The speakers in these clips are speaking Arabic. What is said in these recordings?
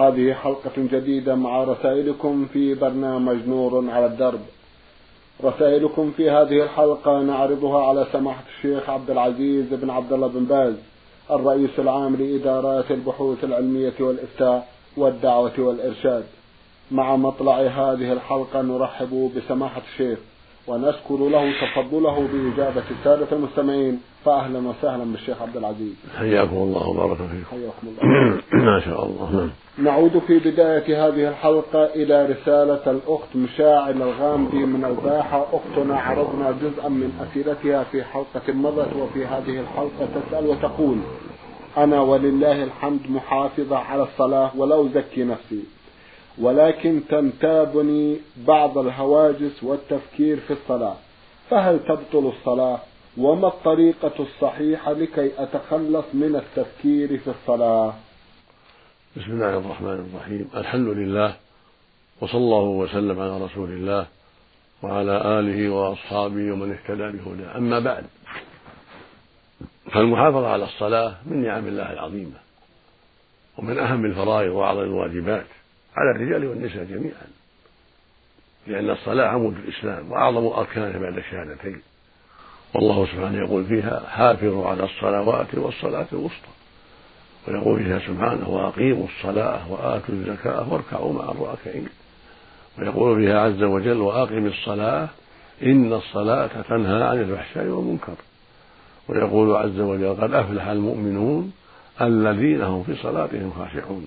هذه حلقة جديدة مع رسائلكم في برنامج نور على الدرب. رسائلكم في هذه الحلقة نعرضها على سماحة الشيخ عبد العزيز بن عبد الله بن باز الرئيس العام لإدارات البحوث العلمية والإفتاء والدعوة والإرشاد. مع مطلع هذه الحلقة نرحب بسماحة الشيخ ونشكر له تفضله بإجابة السادة المستمعين. فأهلا وسهلا بالشيخ عبد العزيز. حياكم الله وبارك فيكم. حياكم الله. ما شاء الله. نعم. نعود في بداية هذه الحلقة إلى رسالة الأخت مشاعل الغامدي من الباحة. أختنا عرضنا جزءا من أسئلتها في حلقة مضت وفي هذه الحلقة تسأل وتقول أنا ولله الحمد محافظة على الصلاة ولا أزكي نفسي. ولكن تنتابني بعض الهواجس والتفكير في الصلاة. فهل تبطل الصلاة؟ وما الطريقة الصحيحة لكي أتخلص من التفكير في الصلاة؟ بسم الله الرحمن الرحيم. الحمد لله وصلى الله وسلم على رسول الله وعلى آله وأصحابه ومن اهتدى بهداه. أما بعد فالمحافظة على الصلاة من نعم الله العظيمة ومن أهم الفرائض وأعظم الواجبات. على الرجال والنساء جميعا لأن الصلاة عمود الإسلام وأعظم أركانه بعد الشهادتين والله سبحانه يقول فيها حافظوا على الصلوات والصلاة الوسطى ويقول فيها سبحانه وأقيموا الصلاة وآتوا الزكاة واركعوا مع الراكعين ويقول فيها عز وجل وأقم الصلاة إن الصلاة تنهى عن الفحشاء والمنكر ويقول عز وجل قد أفلح المؤمنون الذين هم في صلاتهم خاشعون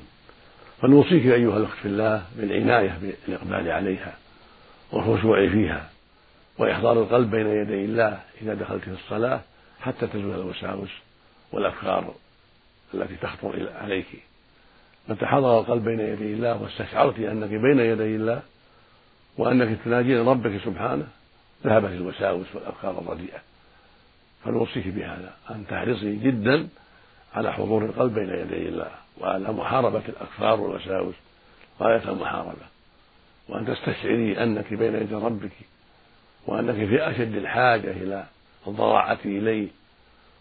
فنوصيك أيها الأخت في الله بالعناية بالإقبال عليها والخشوع فيها وإحضار القلب بين يدي الله إذا دخلت في الصلاة حتى تزول الوساوس والأفكار التي تخطر عليك. متى حضر القلب بين يدي الله واستشعرت أنك بين يدي الله وأنك تناجين ربك سبحانه ذهبت الوساوس والأفكار الرديئة. فنوصيك بهذا أن تحرصي جدا على حضور القلب بين يدي الله. وعلى محاربة الأكفار والوساوس. غاية المحاربة. وأن تستشعري أنك بين يدي ربك وأنك في أشد الحاجة إلى الضراعة إليه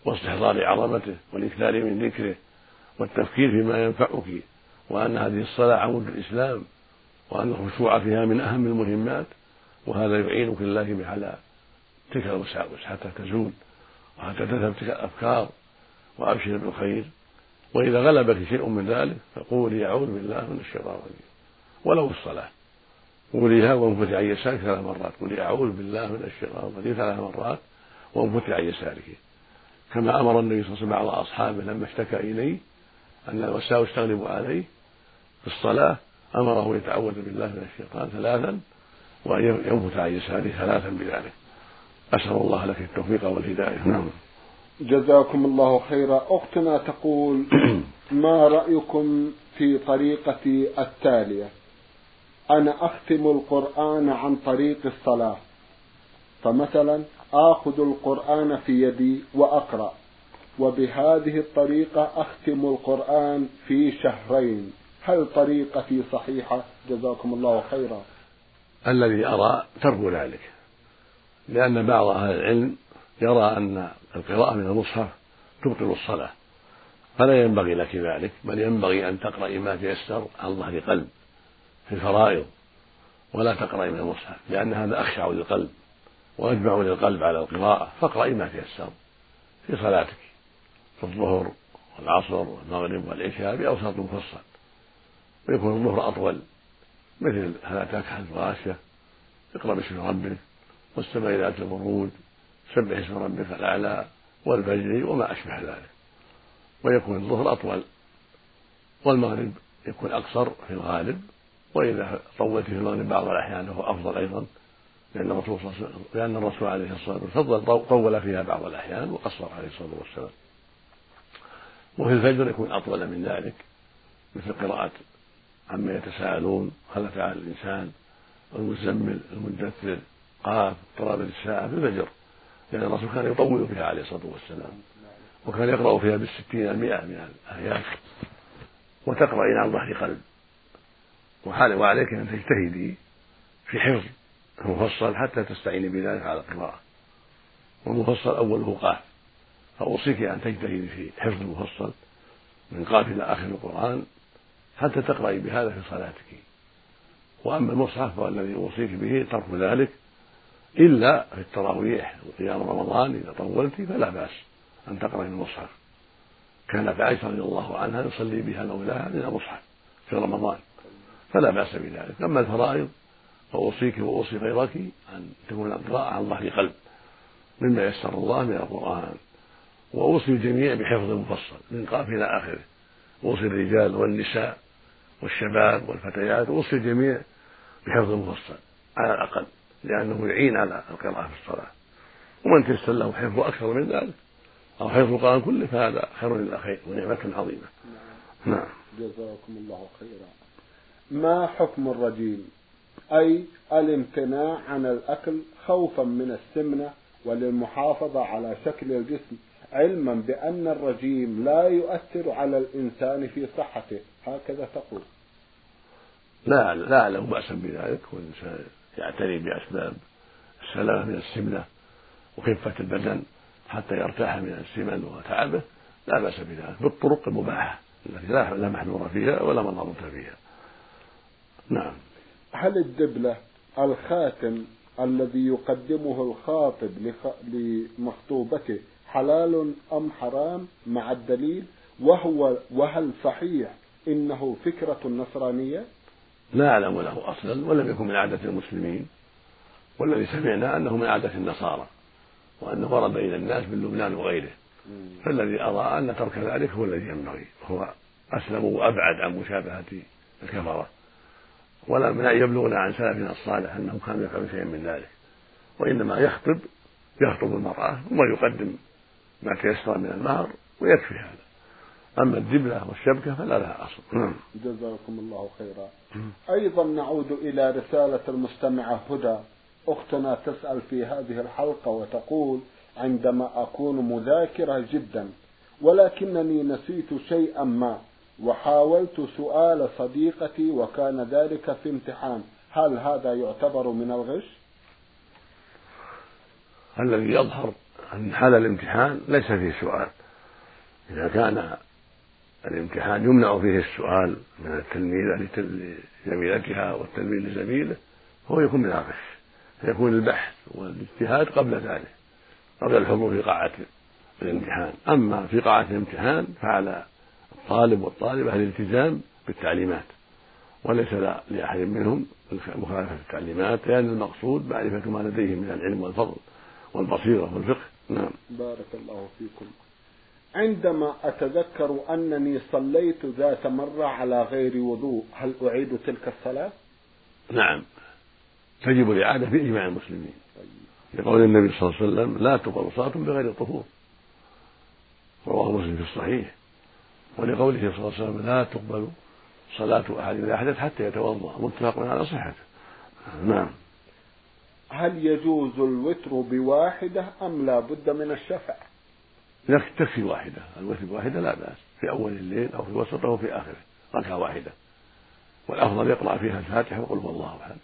واستحضار عظمته والإكثار من ذكره والتفكير فيما ينفعك وأن هذه الصلاة عمود الإسلام وأن الخشوع فيها من أهم المهمات وهذا يعينك الله على تلك الوساوس حتى تزول وحتى تذهب تلك الأفكار وأبشر بالخير. وإذا غلبك شيء من ذلك فقولي أعوذ بالله من الشيطان الرجيم. ولو الصلاة. قوليها وانفتح عن يسارك ثلاث مرات. قولي أعوذ بالله من الشيطان الرجيم ثلاث مرات وانفتح عن يسارك. كما أمر النبي صلى الله عليه وسلم بعض أصحابه لما اشتكى إليه أن الوساوس تغلب عليه في الصلاة أمره يتعوذ بالله من الشيطان ثلاثا وأن ينفث عن يساره ثلاثا بذلك. أسأل الله لك التوفيق والهداية. نعم. جزاكم الله خيرا. أختنا تقول ما رأيكم في طريقتي التالية؟ أنا أختم القرآن عن طريق الصلاة. فمثلا آخذ القرآن في يدي وأقرأ. وبهذه الطريقة أختم القرآن في شهرين. هل طريقتي صحيحة؟ جزاكم الله خيرا. الذي أرى ترك ذلك لأن بعض أهل العلم يرى أن القراءة من المصحف تبطل الصلاة. فلا ينبغي لك ذلك بل ينبغي أن تقرأي ما تيسر عن ظهر قلب في الفرائض ولا تقرأي من المصحف لأن هذا أخشع للقلب وأجمع للقلب على القراءة. فاقرأي ما تيسر في صلاتك في الظهر والعصر والمغرب والعشاء بأوساط مفصل. ويكون الظهر أطول مثل هل أتاك حديث غاشية اقرأ باسم ربك والسماء ذات البروج سبح اسم ربك الأعلى والفجر وما أشبه ذلك. ويكون الظهر أطول والمغرب يكون أقصر في الغالب وإذا طولت في المغرب بعض الأحيان فهو أفضل أيضا لأن الرسول لأن الرسول عليه الصلاة والسلام طول فيها بعض الأحيان وقصر عليه الصلاة والسلام. وفي الفجر يكون أطول من ذلك مثل قراءة عما يتساءلون هل على الإنسان المزمل المدثر قاف اقتربت الساعة في الفجر. لأن الرسول كان يطول فيها عليه الصلاة والسلام وكان يقرأ فيها بالستين المئة من الآيات وتقرأين عن ظهر قلب. وعليك أن تجتهدي في حفظ المفصل حتى تستعيني بذلك على القراءة. والمفصل أوله قاف فأوصيك أن تجتهدي في حفظ المفصل من قاف إلى آخر القرآن حتى تقرأي بهذا في صلاتك. وأما المصحف فالذي أوصيك به ترك ذلك إلا في التراويح وقيام رمضان إذا طولت فلا بأس أن تقرأي المصحف. كانت عائشة رضي الله عنها يصلي بها لولاها من المصحف في رمضان فلا بأس بذلك. أما الفرائض فأوصيك وأوصي غيرك أن تكون القراءة عن ظهر قلب مما يسر الله من القرآن. وأوصي الجميع بحفظ المفصل من قاف إلى آخره. أوصي الرجال والنساء والشباب والفتيات أوصي الجميع بحفظ المفصل على الأقل. لأنه يعين على القراءة في الصلاة ومن تيسر له حفظ أكثر من ذلك أو حفظ القرآن كله فهذا خير للأخير ونعمة عظيمة نعم جزاكم الله خيرا ما حكم الرجيم أي الامتناع عن الأكل خوفا من السمنة وللمحافظة على شكل الجسم علما بأن الرجيم لا يؤثر على الإنسان في صحته هكذا تقول لا لا أعلم بأسا بذلك والإنسان يعتني بأسباب السلامة من السمنة وخفة البدن حتى يرتاح من السمن وتعبه لا بأس بذلك بالطرق المباحة التي لا محذور فيها ولا مضرة فيها. نعم. هل الدبلة الخاتم الذي يقدمه الخاطب لمخطوبته حلال أم حرام مع الدليل؟ وهو وهل صحيح إنه فكرة نصرانية؟ لا أعلم له أصلا ولم يكن من عادة المسلمين والذي سمعنا أنه من عادة النصارى وأنه ورد إلى الناس من لبنان وغيره. فالذي أرى أن ترك ذلك هو الذي ينبغي هو أسلم وأبعد عن مشابهة الكفرة. ولم يبلغنا عن سلفنا الصالح أنهم كانوا يفعلون شيئا من ذلك. وإنما يخطب يخطب المرأة ثم يقدم ما تيسر من المهر ويكفي هذا. أما الدبلة والشبكة فلا لها أصل. نعم. جزاكم الله خيرا. أيضا نعود إلى رسالة المستمعة هدى أختنا تسأل في هذه الحلقة وتقول عندما أكون مذاكرة جدا ولكنني نسيت شيئا ما وحاولت سؤال صديقتي وكان ذلك في امتحان هل هذا يعتبر من الغش؟ الذي يظهر أن حال الامتحان ليس فيه سؤال. إذا كان الامتحان يمنع فيه السؤال من التلميذة لزميلتها والتلميذ لزميله فهو يكون الغش فيكون البحث والاجتهاد قبل ذلك قبل الحضور في قاعة الامتحان. أما في قاعة الامتحان فعلى الطالب والطالبة الالتزام بالتعليمات وليس لأحد منهم مخالفة التعليمات لأن المقصود معرفة ما لديهم من العلم والفضل والبصيرة والفقه. نعم. بارك الله فيكم. عندما أتذكر أنني صليت ذات مرة على غير وضوء هل أعيد تلك الصلاة؟ نعم. تجب الإعادة في إجماع المسلمين لقول النبي صلى الله عليه وسلم لا تقبل صلاة بغير طهور رواه مسلم في الصحيح. ولقوله صلى الله عليه وسلم لا تقبل صلاة أحد إذا أحدث حتى يتوضأ. متفق على صحته. نعم. هل يجوز الوتر بواحدة أم لا بد من الشفع؟ تكفي واحدة الوتر بواحدة لا بأس في أول الليل أو في وسطه أو في آخره ركعة واحدة. والأفضل يقرأ فيها الفاتحة وقل هو الله أحد.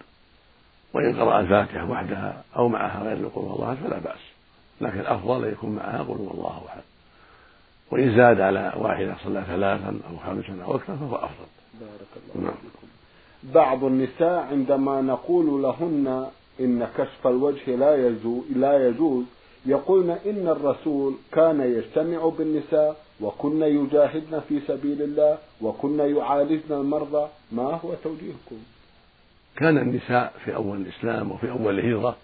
وإن قرأ الفاتحة وحدها أو معها غير قل هو الله أحد فلا بأس. لكن الأفضل أن يكون معها قل هو الله أحد. وإن زاد على واحدة صلى ثلاثا أو خمسا أو أكثر فهو أفضل. بارك الله نعم. بعض النساء عندما نقول لهن إن كشف الوجه لا يجوز, لا يجوز يقولن إن الرسول كان يجتمع بالنساء وكن يجاهدن في سبيل الله وكن يعالجن المرضى. ما هو توجيهكم؟ كان النساء في أول الإسلام وفي أول الهجرة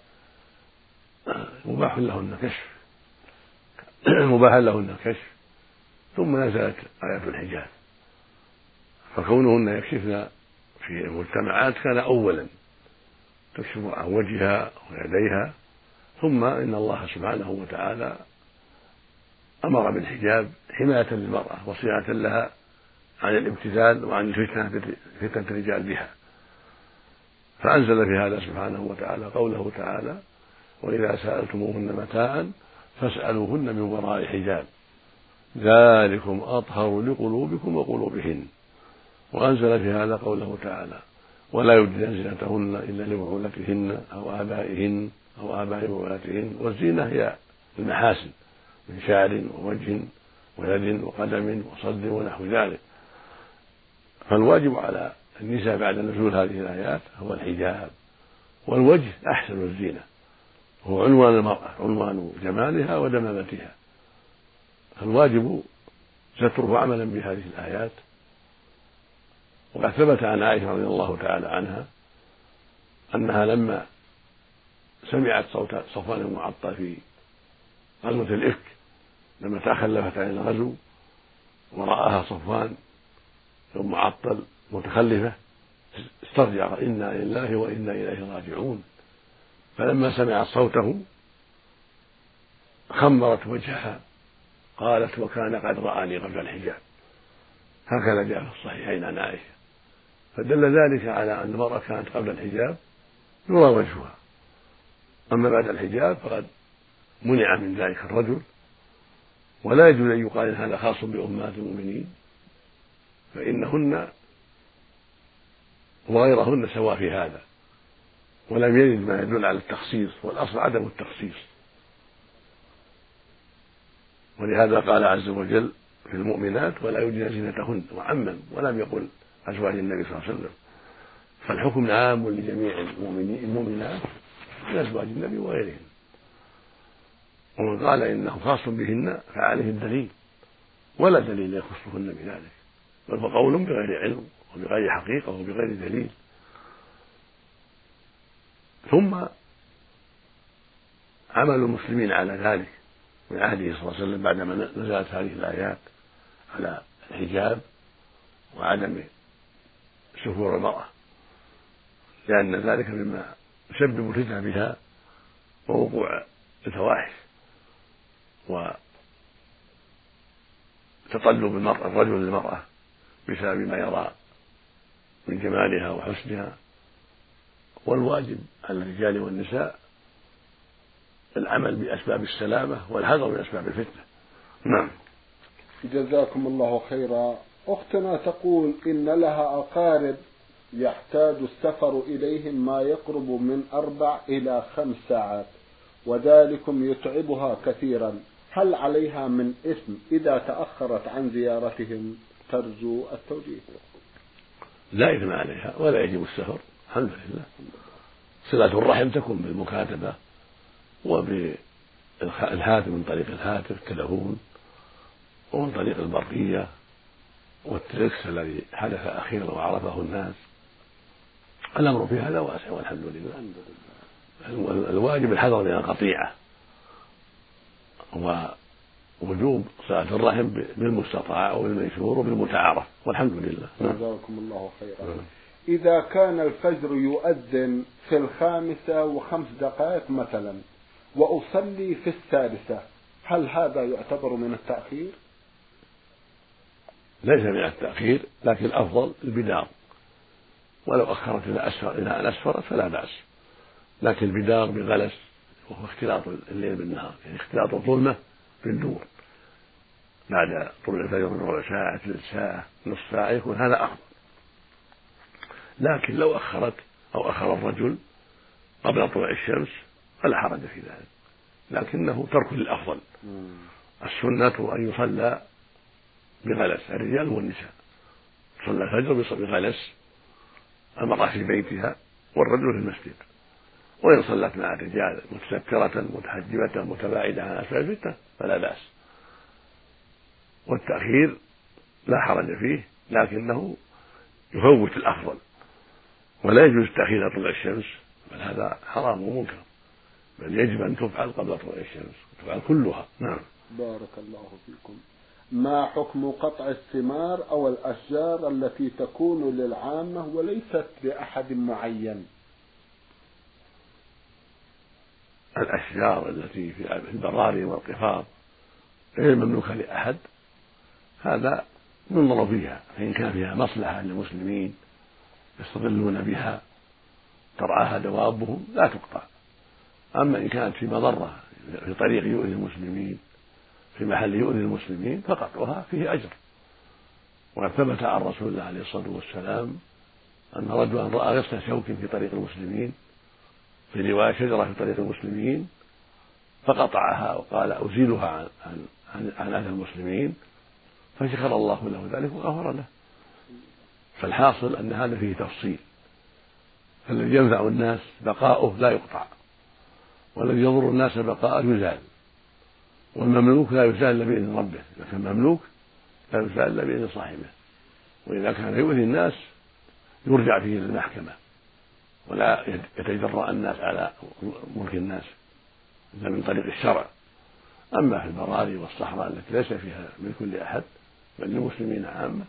مباح لهن كشف. مباح لهن كشف. ثم نزلت آية الحجاب. فكونهن يكشفن في المجتمعات كان أولا. تكشف عن وجهها ويديها. ثم إن الله سبحانه وتعالى أمر بالحجاب حماية للمرأة وصيانة لها عن الابتذال وعن الفتنة فتنة الرجال بها. فأنزل في هذا سبحانه وتعالى قوله تعالى وإذا سألتموهن متاعا فاسألوهن من وراء حجاب. ذلكم أطهر لقلوبكم وقلوبهن. وأنزل في هذا قوله تعالى ولا يبدين زينتهن إلا لبعولتهن أو آبائهن أو آباء بعولتهن والزينة هي المحاسن من شعر ووجه ويد وقدم وصد ونحو ذلك. فالواجب على النساء بعد نزول هذه الآيات هو الحجاب. والوجه أحسن الزينة. هو عنوان المرأة عنوان جمالها ودمامتها. فالواجب ستره عملا بهذه الآيات. وقد ثبت عن عائشة رضي الله تعالى عنها أنها لما سمعت صوت صفوان المعطل في غزوة الإفك لما تخلفت عن الغزو ورآها صفوان ثم معطل متخلفة استرجع إنا لله وإنا إليه راجعون. فلما سمعت صوته خمرت وجهها قالت وكان قد رآني قبل الحجاب. هكذا جاء في الصحيحين عن عائشة. فدل ذلك على أن المرأة كانت قبل الحجاب يرى وجهها. أما بعد الحجاب فقد منع من ذلك الرجل ولا يجوز أن يقال هذا خاص بأمهات المؤمنين فإنهن وغيرهن سواء في هذا ولم يرد ما يدل على التخصيص والأصل عدم التخصيص. ولهذا قال عز وجل في المؤمنات ولا يبدين زينتهن. وعمم ولم يقل أزواج النبي صلى الله عليه وسلم. فالحكم عام لجميع المؤمنين المؤمنات من أزواج النبي وغيرهم. ومن قال إنه خاص بهن فعليه الدليل. ولا دليل يخصهن بذلك. بل هو قول بغير علم وبغير حقيقة وبغير دليل. ثم عمل المسلمين على ذلك من عهده صلى الله عليه وسلم بعدما نزلت هذه الآيات على الحجاب وعدم سفور المرأة. لأن ذلك مما يسبب الفتنة بها ووقوع الفواحش وتطلب المرأة الرجل للمرأة بسبب ما يرى من جمالها وحسنها. والواجب على الرجال والنساء العمل بأسباب السلامة والحذر من أسباب الفتنة. نعم. جزاكم الله خيرا. أختنا تقول إن لها أقارب يحتاج السفر إليهم ما يقرب من أربع إلى خمس ساعات وذلكم يتعبها كثيرا. هل عليها من إثم إذا تأخرت عن زيارتهم؟ ترجو التوجيه. لا إثم عليها ولا يجب السفر الحمد لله. صلة الرحم تكون بالمكاتبة وبالهاتف من طريق الهاتف التلفون ومن طريق البرقية والتركس الذي حدث أخيرا وعرفه الناس. الأمر في هذا واسع والحمد لله الواجب الحذر من القطيعة ووجوب صلاة الرحم بالمستطاع وبالميسور وبالمتعارف والحمد لله جزاكم الله خيرا نعم. إذا كان الفجر يؤذن في الخامسة وخمس دقائق مثلا وأصلي في السادسة هل هذا يعتبر من التأخير؟ ليس من التأخير لكن الأفضل البدار ولو أخرت إلى أسفر إلى أن أسفرت فلا بأس. لكن البدار بغلس وهو اختلاط الليل بالنهار يعني اختلاط الظلمة بالنور. بعد طلوع الفجر من ربع ساعة ثلث ساعة نصف ساعة يكون هذا أفضل. لكن لو أخرت أو أخر الرجل قبل طلوع الشمس فلا حرج في ذلك. لكنه ترك للأفضل. السنة أن يصلى بغلس الرجال والنساء. صلى الفجر بغلس المرأة في بيتها والرجل في المسجد. وإن صلت مع الرجال متسترة متحجبة متباعدة عن أسفل الفتنة فلا بأس. والتأخير لا حرج فيه لكنه يفوت الأفضل. ولا يجوز التأخير طلوع الشمس بل هذا حرام ومنكر. بل يجب أن تفعل قبل طلوع الشمس تفعل كلها. نعم. بارك الله فيكم. ما حكم قطع الثمار أو الأشجار التي تكون للعامة وليست لأحد معين؟ الأشجار التي في البراري والقفار غير مملوكة لأحد هذا ينظر فيها فإن كان فيها مصلحة للمسلمين يستظلون بها ترعاها دوابهم لا تقطع. أما إن كانت في مضرة في طريق يؤذي المسلمين في محل يؤذي المسلمين فقطعها فيه أجر. وقد ثبت عن رسول الله عليه الصلاة والسلام أن رجلا رأى غصن شوك في طريق المسلمين في رواية شجرة في طريق المسلمين فقطعها وقال أزيلها عن عن عن, عن أهل المسلمين فشكر الله له ذلك وغفر له. فالحاصل أن هذا فيه تفصيل. فالذي ينفع الناس بقاؤه لا يقطع والذي يضر الناس بقاءه يزال. والمملوك لا يزال إلا بإذن ربه إذا كان مملوك لا يزال إلا بإذن صاحبه وإذا كان يؤذي الناس يرجع فيه للمحكمه ولا يتجرأ الناس على ملك الناس إلا من طريق الشرع. أما في البراري والصحراء التي ليس فيها ملك لأحد بل للمسلمين عامة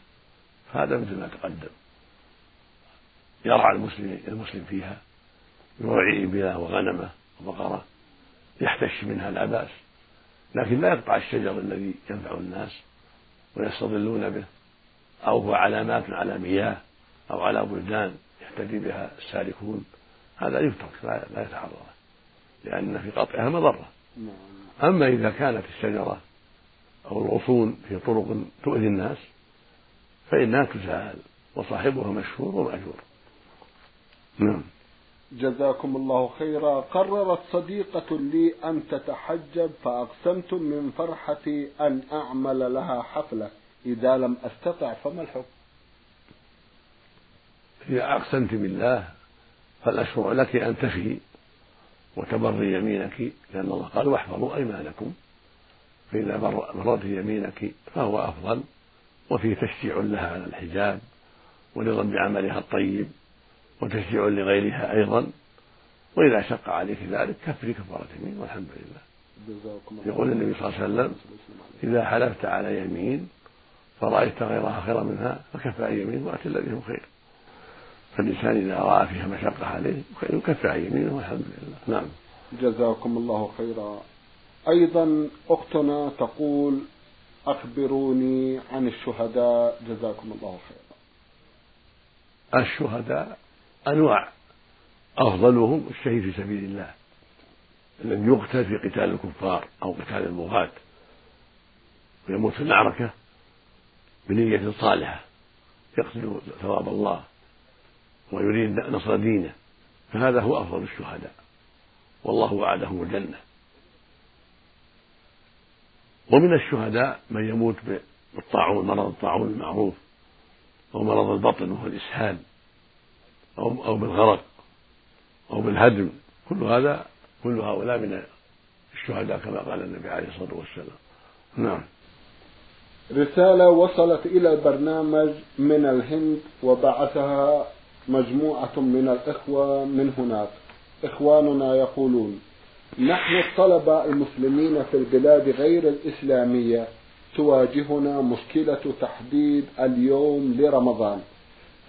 فهذا مثل ما تقدم. يرعى المسلم المسلم فيها يرعي إبله وغنمه وبقرة يحتش منها لا بأس. لكن لا يقطع الشجر الذي ينفع الناس ويستظلون به. أو هو علامات على مياه أو على بلدان يهتدي بها السالكون. هذا يترك لا يتعرض لأن في قطعها مضرة. أما إذا كانت الشجرة أو الغصون في طرق تؤذي الناس فإنها تزال وصاحبها مشهور ومأجور. نعم. جزاكم الله خيرا. قررت صديقة لي أن تتحجب فأقسمت من فرحتي أن أعمل لها حفلة. إذا لم أستطع فما الحكم؟ إذا أقسمت بالله فالأشرع لك أن تفي وتبري يمينك لأن الله قال واحفظوا أيمانكم. فإذا بررت يمينك فهو أفضل. وفيه تشجيع لها على الحجاب ورضا بعملها الطيب. وتشجيع لغيرها أيضا. وإذا شق عليك ذلك كفري كفارة يمين والحمد لله. يقول النبي صلى الله عليه وسلم إذا حلفت على يمين فرأيت غيرها خيرا منها فكفى يمين وأتي الذي هو خير. فالإنسان إذا رأى فيها مشقة عليه يكفى عن يمينه والحمد لله. نعم. جزاكم الله خيرا. أيضا أختنا تقول أخبروني عن الشهداء. جزاكم الله خيرا. الشهداء أنواع أفضلهم الشهيد في سبيل الله. الذي يقتل في قتال الكفار أو قتال البغاة ويموت في المعركة بنية صالحة يقصد ثواب الله ويريد نصر دينه. فهذا هو أفضل الشهداء. والله وعدهم الجنة. ومن الشهداء من يموت بالطاعون مرض الطاعون المعروف أو مرض البطن وهو الإسهال. أو أو بالغرق أو بالهدم كل هذا كل هؤلاء من الشهداء كما قال النبي عليه الصلاة والسلام. نعم. رسالة وصلت إلى البرنامج من الهند وبعثها مجموعة من الإخوة من هناك. إخواننا يقولون نحن الطلبة المسلمين في البلاد غير الإسلامية تواجهنا مشكلة تحديد اليوم لرمضان.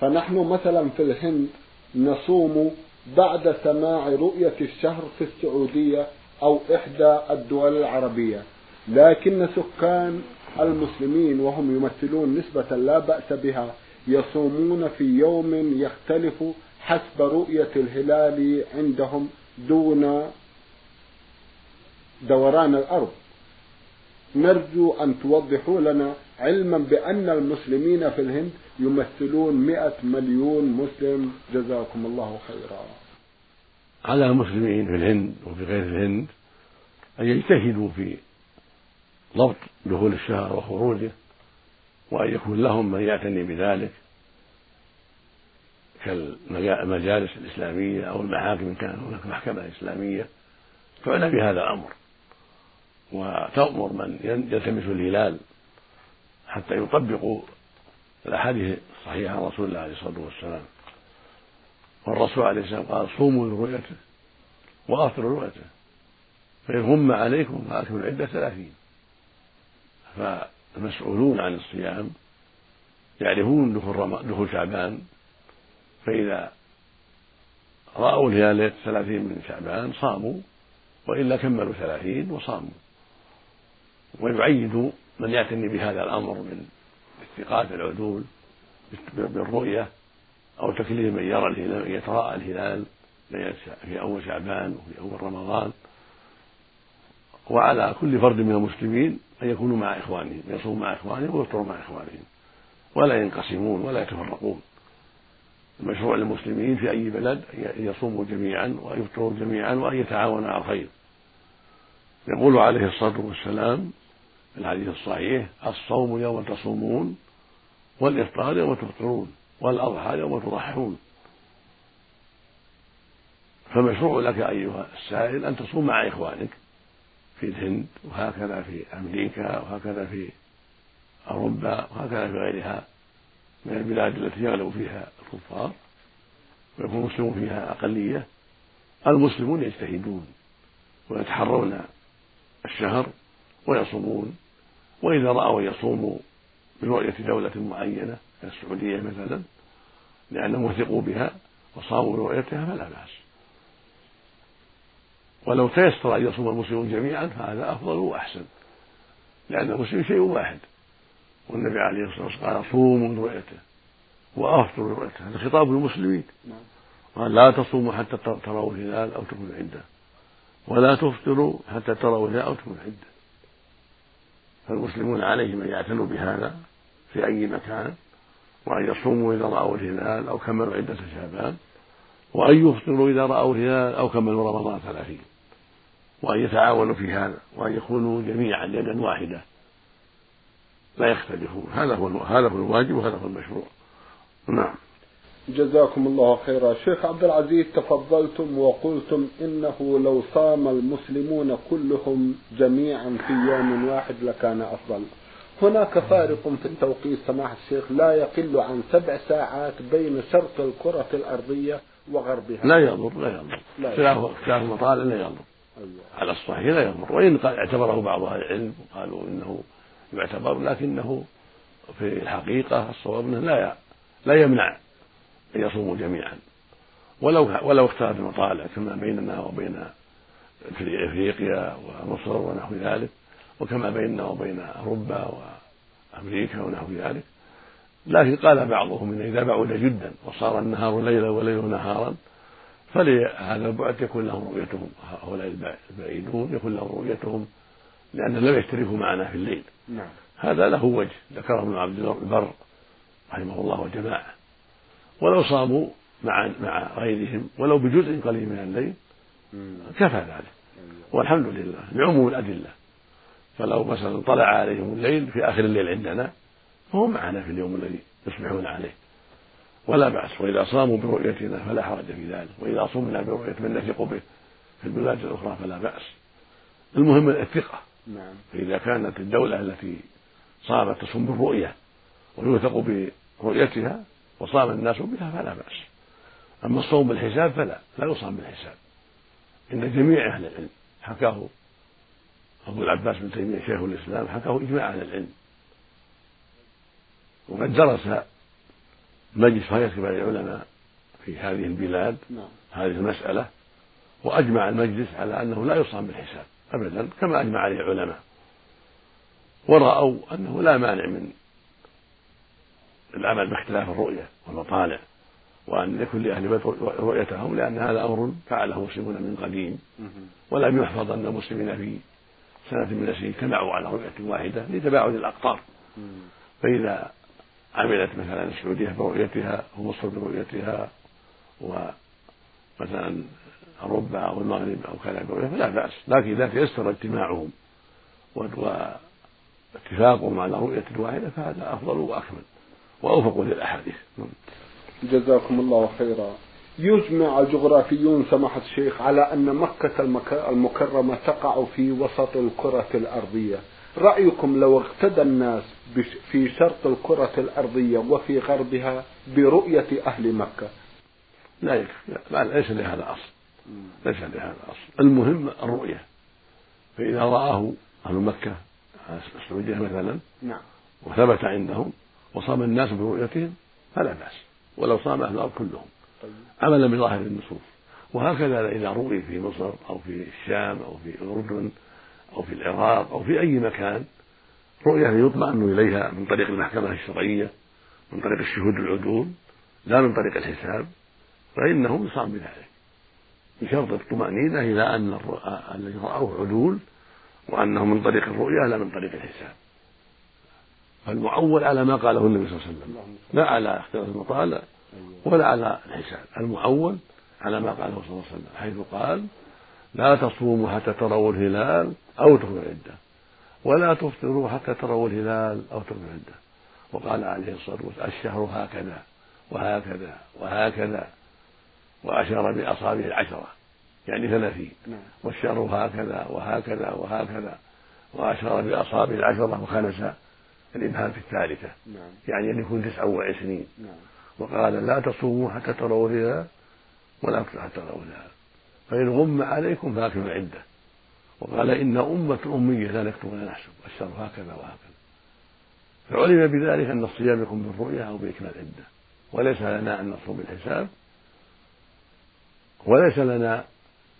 فنحن مثلا في الهند نصوم بعد سماع رؤية الشهر في السعودية أو إحدى الدول العربية. لكن سكان المسلمين وهم يمثلون نسبة لا بأس بها يصومون في يوم يختلف حسب رؤية الهلال عندهم دون دوران الأرض. نرجو أن توضحوا لنا علما بأن المسلمين في الهند يمثلون مئة مليون مسلم. جزاكم الله خيرا. على المسلمين في الهند وفي غير الهند أن يجتهدوا في ضبط دخول الشهر وخروجه وأن يكون لهم من يعتني بذلك كالمجالس الإسلامية أو المحاكم إن كان هناك محكمة إسلامية. تعنى بهذا الأمر. وتأمر من يلتمس الهلال حتى يطبقوا الأحاديث الصحيحة عن رسول الله عليه الصلاة والسلام. والرسول عليه السلام قال صوموا لرؤيته وأفطروا لرؤيته فإن غم عليكم فأكملوا العدة ثلاثين. فالمسؤولون عن الصيام يعرفون دخول دخول شعبان فإذا رأوا ليلة ثلاثين من شعبان صاموا وإلا كملوا ثلاثين وصاموا. ويعيد من يعتني بهذا الأمر من الثقات العدول بالرؤية أو تكليف من يرى الهلال يتراءى الهلال في أول شعبان وفي أول رمضان. وعلى كل فرد من المسلمين أن يكونوا مع إخوانهم يصوموا مع إخوانهم ويفطروا مع إخوانهم ولا ينقسمون ولا يتفرقون. المشروع للمسلمين في أي بلد أن يصوموا جميعا ويفطروا جميعا وأن يتعاونوا على الخير. يقول عليه الصلاة والسلام الحديث الصحيح الصوم يوم تصومون والإفطار يوم تفطرون والأضحى يوم تضحون. فمشروع لك أيها السائل أن تصوم مع إخوانك في الهند وهكذا في أمريكا وهكذا في أوروبا وهكذا في غيرها من البلاد التي يغلب فيها الكفار ويكون المسلمون فيها أقلية. المسلمون يجتهدون ويتحرون الشهر ويصومون. وإذا رأوا يصوموا برؤية دولة معينة كالسعودية مثلا لأنهم وثقوا بها وصاموا برؤيتها فلا بأس. ولو تيسر أن يصوم المسلمون جميعا فهذا أفضل وأحسن لأن المسلم شيء واحد. والنبي عليه الصلاة والسلام قال صوموا برؤيته وأفطروا برؤيته هذا خطاب للمسلمين. قال لا تصوموا حتى تروا الهلال أو تكونوا عندة ولا تفطروا حتى تروا الهلال أو تكونوا عندة. فالمسلمون عليهم أن يعتنوا بهذا في أي مكان وأن يصوموا إذا رأوا الهلال أو كملوا عدة شعبان وأن يفطروا إذا رأوا الهلال أو كملوا رمضان ثلاثين وأن يتعاونوا في هذا وأن يكونوا جميعا يدا واحدة. لا يختلفون. هذا هو هذا هو الواجب وهذا هو المشروع. نعم. جزاكم الله خيرا. شيخ عبد العزيز تفضلتم وقلتم إنه لو صام المسلمون كلهم جميعا في يوم واحد لكان أفضل. هناك فارق في التوقيت سماحة الشيخ لا يقل عن سبع ساعات بين شرق الكرة الأرضية وغربها. لا يضر لا يضر. اختلاف المطالع لا يضر. أيوة. على الصحيح لا يضر. وإن اعتبره بعض أهل العلم وقالوا إنه يعتبر لكنه في الحقيقة الصواب أنه لا لا يمنع أن يصوموا جميعا. ولو ولو اختلف المطالع كما بيننا وبين إفريقيا ومصر ونحو ذلك وكما بيننا وبين أوروبا وأمريكا ونحو ذلك. لكن قال بعضهم إن إذا بعد جدا وصار النهار ليلا والليل نهارا فلهذا البعد يكون لهم رؤيتهم. هؤلاء البعيدون يكون لهم رؤيتهم لأنهم لم يشتركوا معنا في الليل. نعم. هذا له وجه ذكره ابن عبد البر رحمه الله وجماعة ولو صاموا مع مع غيرهم ولو بجزء قليل من الليل كفى ذلك. والحمد لله لعموم الأدلة. فلو مثلا طلع عليهم الليل في آخر الليل عندنا فهم معنا في اليوم الذي يصبحون عليه. ولا بأس وإذا صاموا برؤيتنا فلا حرج في ذلك. وإذا صمنا برؤية من نثق به في البلاد الأخرى فلا بأس. المهم الثقة. نعم. فإذا كانت الدولة التي صامت تصوم بالرؤية ويوثق برؤيتها وصام الناس بها فلا بأس. أما الصوم بالحساب فلا لا يصام بالحساب. إن جميع أهل العلم حكاه أبو العباس بن تيمية شيخ الإسلام حكاه إجماع أهل العلم. وقد درس مجلس هيئة كبار العلماء في هذه البلاد نعم. هذه المسألة وأجمع المجلس على أنه لا يصام بالحساب أبدا كما أجمع عليه العلماء. ورأوا أنه لا مانع من العمل باختلاف الرؤية والمطالع وأن يكون لأهل بيت رؤيتهم لأن هذا أمر فعله المسلمون من قديم. ولم يحفظ أن المسلمين في سنة من السنين اجتمعوا على رؤية واحدة لتباعد الأقطار. فإذا عملت مثلا السعودية برؤيتها ومصر برؤيتها ومثلا أوروبا أو المغرب أو كذا برؤيتها فلا بأس. لكن إذا تيسر اجتماعهم واتفاقهم على رؤية واحدة فهذا أفضل وأكمل. وأوفق للأحاديث. جزاكم الله خيرا. يجمع الجغرافيون سماحة الشيخ على أن مكة المكرمة تقع في وسط الكرة الأرضية. رأيكم لو اقتدى الناس في شرق الكرة الأرضية وفي غربها برؤية أهل مكة؟ لا يكفي. لا ليس لهذا أصل ليس لهذا أصل المهم الرؤية فإذا رآه أهل مكة السعودية مثلا نعم. وثبت عندهم وصام الناس برؤيتهم فلا بأس ولو صام أهل الأرض كلهم. طيب. عملا بظاهر النصوص. وهكذا إذا روي في مصر أو في الشام أو في الأردن أو في العراق أو في أي مكان رؤية يطمئن إليها من طريق المحكمة الشرعية من طريق الشهود العدول لا من طريق الحساب فإنه يصام بذلك بشرط الطمأنينة إلى أن الذي رأوه عدول وأنه من طريق الرؤيا لا من طريق الحساب. فالمعول على ما قاله النبي صلى الله عليه وسلم. لا على اختلاف المطالع ولا على الحساب. المعول على ما قاله صلى الله عليه وسلم حيث قال لا تصوموا حتى تروا الهلال أو تروا العدة ولا تفطروا حتى تروا الهلال أو تروا العدة وقال عليه الصلاة والسلام الشهر هكذا وهكذا وهكذا وأشار بأصابعه العشرة يعني ثلاثين. والشهر هكذا وهكذا وهكذا وأشار بأصابعه العشرة وخنس الإبهام في الثالثة. نعم. يعني أن يكون تسعة وعشرين. نعم. وقال لا تصوموا حتى تروا الهلال ولا حتى تروا الهلال فإن غم عليكم فأكملوا العدة وقال إن أمة أمية لا نكتب ولا نحسب الشر هكذا وهكذا. فعلم بذلك أن الصيام يكون بالرؤيا أو بإكمال العدة وليس لنا أن نصوم بالحساب. وليس لنا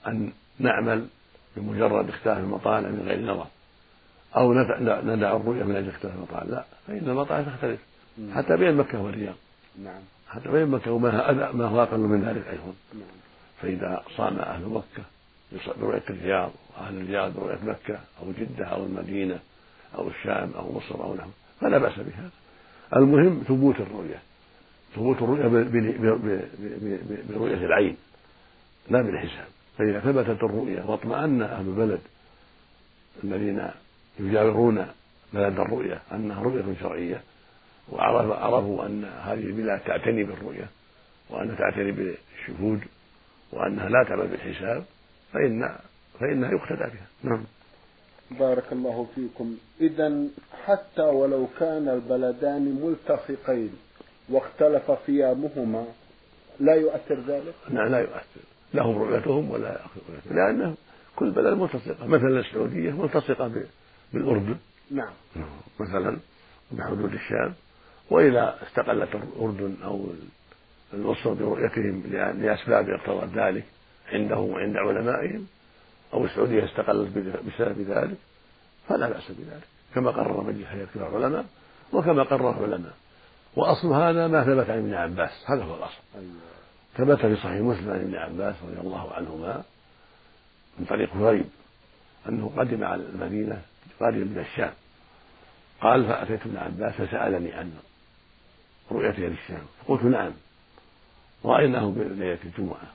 أن نعمل بمجرد اختلاف المطالع من غير نظر. أو ندع الرؤيا من أجل اختلاف المطالع لا فإن المطالع تختلف. حتى بين مكة والرياض. نعم. حتى بين مكة وما ما هو أقل من ذلك أيضا. نعم. فإذا صام أهل مكة برؤية الرياض وأهل الرياض برؤية مكة أو جدة أو المدينة أو الشام أو مصر أو نحو فلا بأس بها المهم ثبوت الرؤية. ثبوت الرؤية برؤية العين لا بالحساب. فإذا ثبتت الرؤيا واطمأن أهل البلد الذين يجاورون بلد الرؤيا أنها رؤية شرعية وعرفوا أن هذه البلاد تعتني بالرؤيا وأنها تعتني بالشهود وأنها لا تعمل بالحساب فإن فإنها يقتدى بها. نعم. بارك الله فيكم. إذا حتى ولو كان البلدان ملتصقين واختلف صيامهما لا يؤثر ذلك؟ لا لا يؤثر. لهم رؤيتهم ولا لأن كل بلد ملتصقة. مثلا السعودية ملتصقة بالأردن. نعم. مثلا بحدود الشام. وإذا استقلت الأردن أو مصر برؤيتهم لأسباب اقتضت ذلك عندهم وعند علمائهم أو السعودية استقلت بسبب ذلك فلا بأس بذلك. كما قرر مجلس هيئة كبار العلماء وكما قرر العلماء. وأصل هذا ما ثبت عن ابن عباس. هذا هو الأصل. أيوة. ثبت في صحيح مسلم عن ابن عباس رضي الله عنهما من طريق غريب أنه قدم على المدينة قادم من الشام. قال فأتيت ابن عباس فسألني عن رؤيته للشام. فقلت نعم. رأيناه بليلة الجمعة.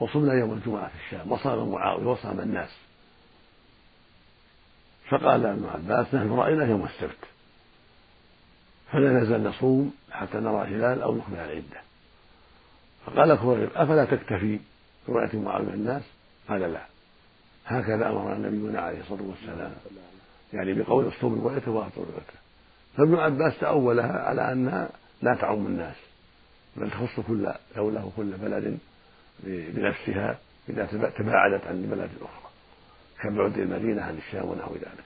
وصمنا يوم الجمعة في الشام وصام معاوية وصام الناس. فقال ابن عباس نحن رأينا يوم السبت. فلا نزال نصوم حتى نرى الهلال أو نكمل العدة. فقال كريب أفلا تكتفي برؤية معاوية الناس؟ قال لا. هكذا أمرنا نبينا عليه الصلاة والسلام. يعني بقول اصوم رؤيته وأعطوا رؤيته فابن عباس تأولها على أنها لا تعم الناس بل تخص كل دولة وكل بلد بنفسها إذا تباعدت عن البلد الأخرى كبعد المدينة عن الشام ونحو ذلك.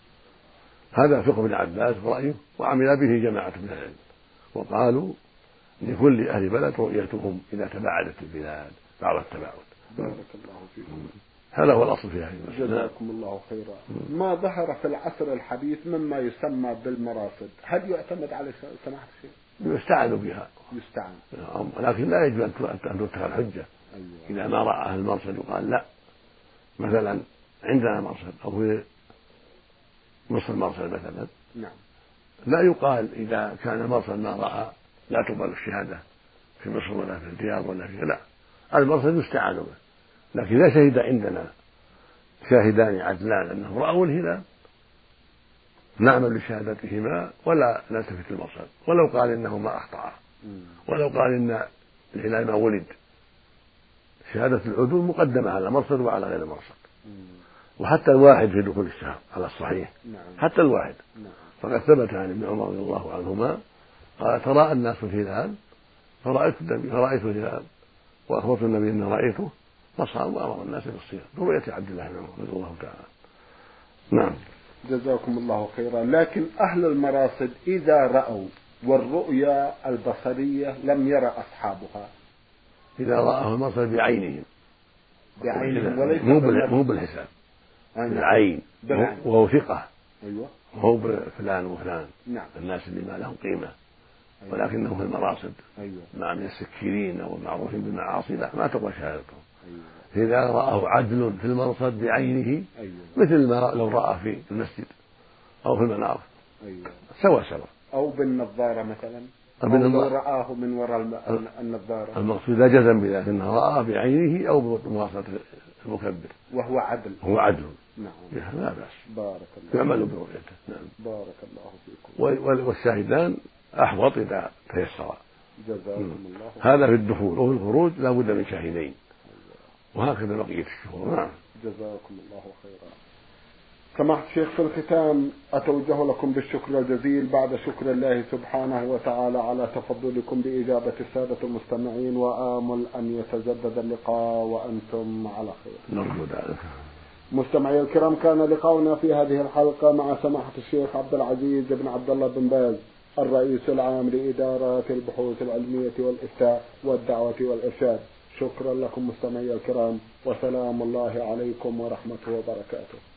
هذا فقه ابن عباس ورأيه وعمل به جماعة من العلم وقالوا لكل أهل بلد رؤيتهم إذا تباعدت البلاد بعض التباعد. بارك الله فيكم. هذا هو الأصل في هذه المسألة جزاكم الله خيرا. ما ظهر في العصر الحديث مما يسمى بالمراصد؟ هل يعتمد على سماحة الشيخ؟ يستعان بها. يستعان. ولكن لا يجب أن تتخذ حجة أيوة. إذا ما رأى المرصد وقال لا مثلا عندنا مرصد أو في نصف المرصد مثلا. نعم. لا يقال إذا كان المرصد ما رأى لا تقبل الشهادة في مصر ولا في الرياض ولا في لا المرصد يستعان به. لكن إذا شهد عندنا شاهدان عدلان أنه رأوا الهلال نعمل بشهادتهما ولا نلتفت للمرصد ولو قال إنه ما أخطأ ولو قال إن الهلال ما ولد. شهادة العدول مقدمة على المرصد وعلى غير المرصد وحتى الواحد في دخول الشهر على الصحيح. نعم. حتى الواحد. نعم. فقد ثبت عن ابن عمر رضي الله عنهما قال تراءى الناس الهلال فرأيت النبي فرأيت الهلال وأخبرت النبي أني رأيته فصام وأمر الناس بالصيام برؤية عبد الله بن عمر رضي الله تعالى نعم. جزاكم الله خيرا. لكن أهل المراصد إذا رأوا والرؤيا البصرية لم يرى أصحابها. إذا رآه المرسل بعينهم. بعينهم وليس مو مو بالحساب. بالعين. وهو ثقة. أيوة. وهو بفلان وفلان. نعم. الناس اللي ما لهم قيمة. أيوة. ولكنه في المراصد أيوة. مع من السكيرين أو المعروفين بالمعاصي لا ما تقبل شهادتهم أيوة. فإذا رآه عدل في المرصد بعينه أيوة. مثل ما لو رأى في المسجد أو في المنار. أيوة. سوا سوا أو بالنظارة مثلا. أو لو. رآه من وراء النظارة. المقصود لا جزم بذلك أنه رآه بعينه أو بمواصلة المكبر. وهو عدل. هو عدل. نعم. لا بأس. بارك الله يعمل برؤيته. نعم. بارك الله فيكم. وال- والشاهدان أحوط إذا تيسر. جزاكم الله هذا في الدخول. وفي الخروج لا بد من شاهدين. وهكذا بقية الشهور. نعم. جزاكم الله خيرا. سماحة الشيخ في الختام أتوجه لكم بالشكر الجزيل. بعد شكر الله سبحانه وتعالى على تفضلكم بإجابة السادة المستمعين وآمل أن يتجدد اللقاء وأنتم على خير. نرجو ذلك. مستمعي الكرام كان لقاؤنا في هذه الحلقة مع سماحة الشيخ عبد العزيز بن عبد الله بن باز الرئيس العام لإدارات البحوث العلمية والإفتاء والدعوة والإرشاد. شكرا لكم مستمعي الكرام وسلام الله عليكم ورحمته وبركاته.